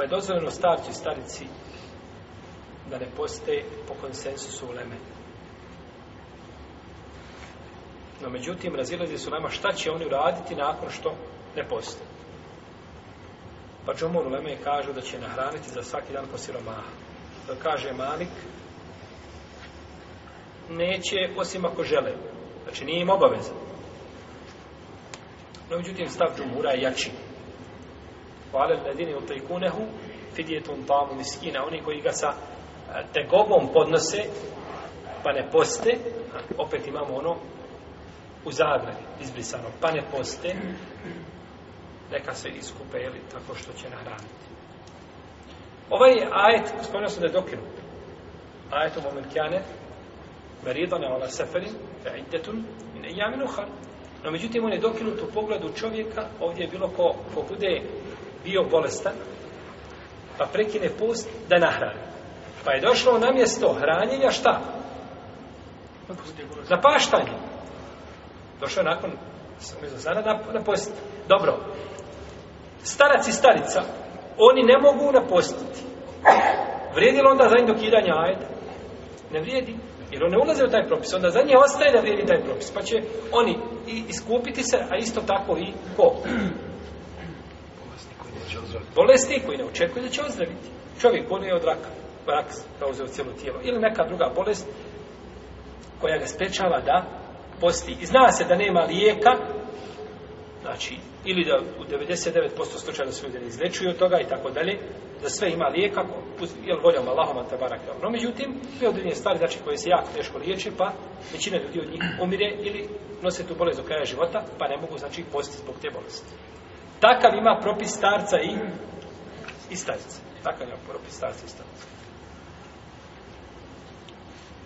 Pa je dozvoljeno stavci starici da ne poste po konsensusu leme. No međutim, razilazi su nama šta će oni uraditi nakon što ne poste. Pa u leme kažu da će nahraniti za svaki dan po siromaha. kaže Malik, neće osim ako žele. Znači nije im obavezan. No međutim, stav džumura je jači. Hvala ledine u tajkunehu, fidjetun tamu miskina, oni koji ga sa e, tegobom podnose, pa ne poste, opet imamo ono u zagradi izbrisano, pa ne poste, neka se iskupe, jeli, tako što će nahraniti. Ovaj ajet, spomenuo sam da je dokinut. Ajet u moment kjane, meridane ona seferin, fe'iddetun, ne ejamin No, međutim, on je dokinut u pogledu čovjeka, ovdje je bilo ko, ko bude bio bolestan, pa prekine post da nahrani. Pa je došlo na mjesto hranjenja šta? paštanje. Došao je nakon zara na post. Dobro. Starac i starica, oni ne mogu napostiti. Vrijedi li onda za dokidanje ajde? Ne vrijedi. Jer on ne ulaze u taj propis. Onda za nje ostaje da vrijedi taj propis. Pa će oni i iskupiti se, a isto tako i ko? Bolesti koji ne očekuju da će ozdraviti. Čovjek je od raka, rak preuzeo cijelo tijelo. Ili neka druga bolest koja ga sprečava da posti. I zna se da nema lijeka, znači, ili da u 99% slučajeva se ljudi ne izlečuju od toga i tako dalje, da sve ima lijeka, jel voljom Allahom ta barak ono. No, međutim, sve određene stvari, znači, koje se jako teško liječe, pa većina ljudi od njih umire ili nose tu bolest do kraja života, pa ne mogu, znači, postiti zbog te bolesti. Takav ima propis starca i, i starca. Takav ima propis starca i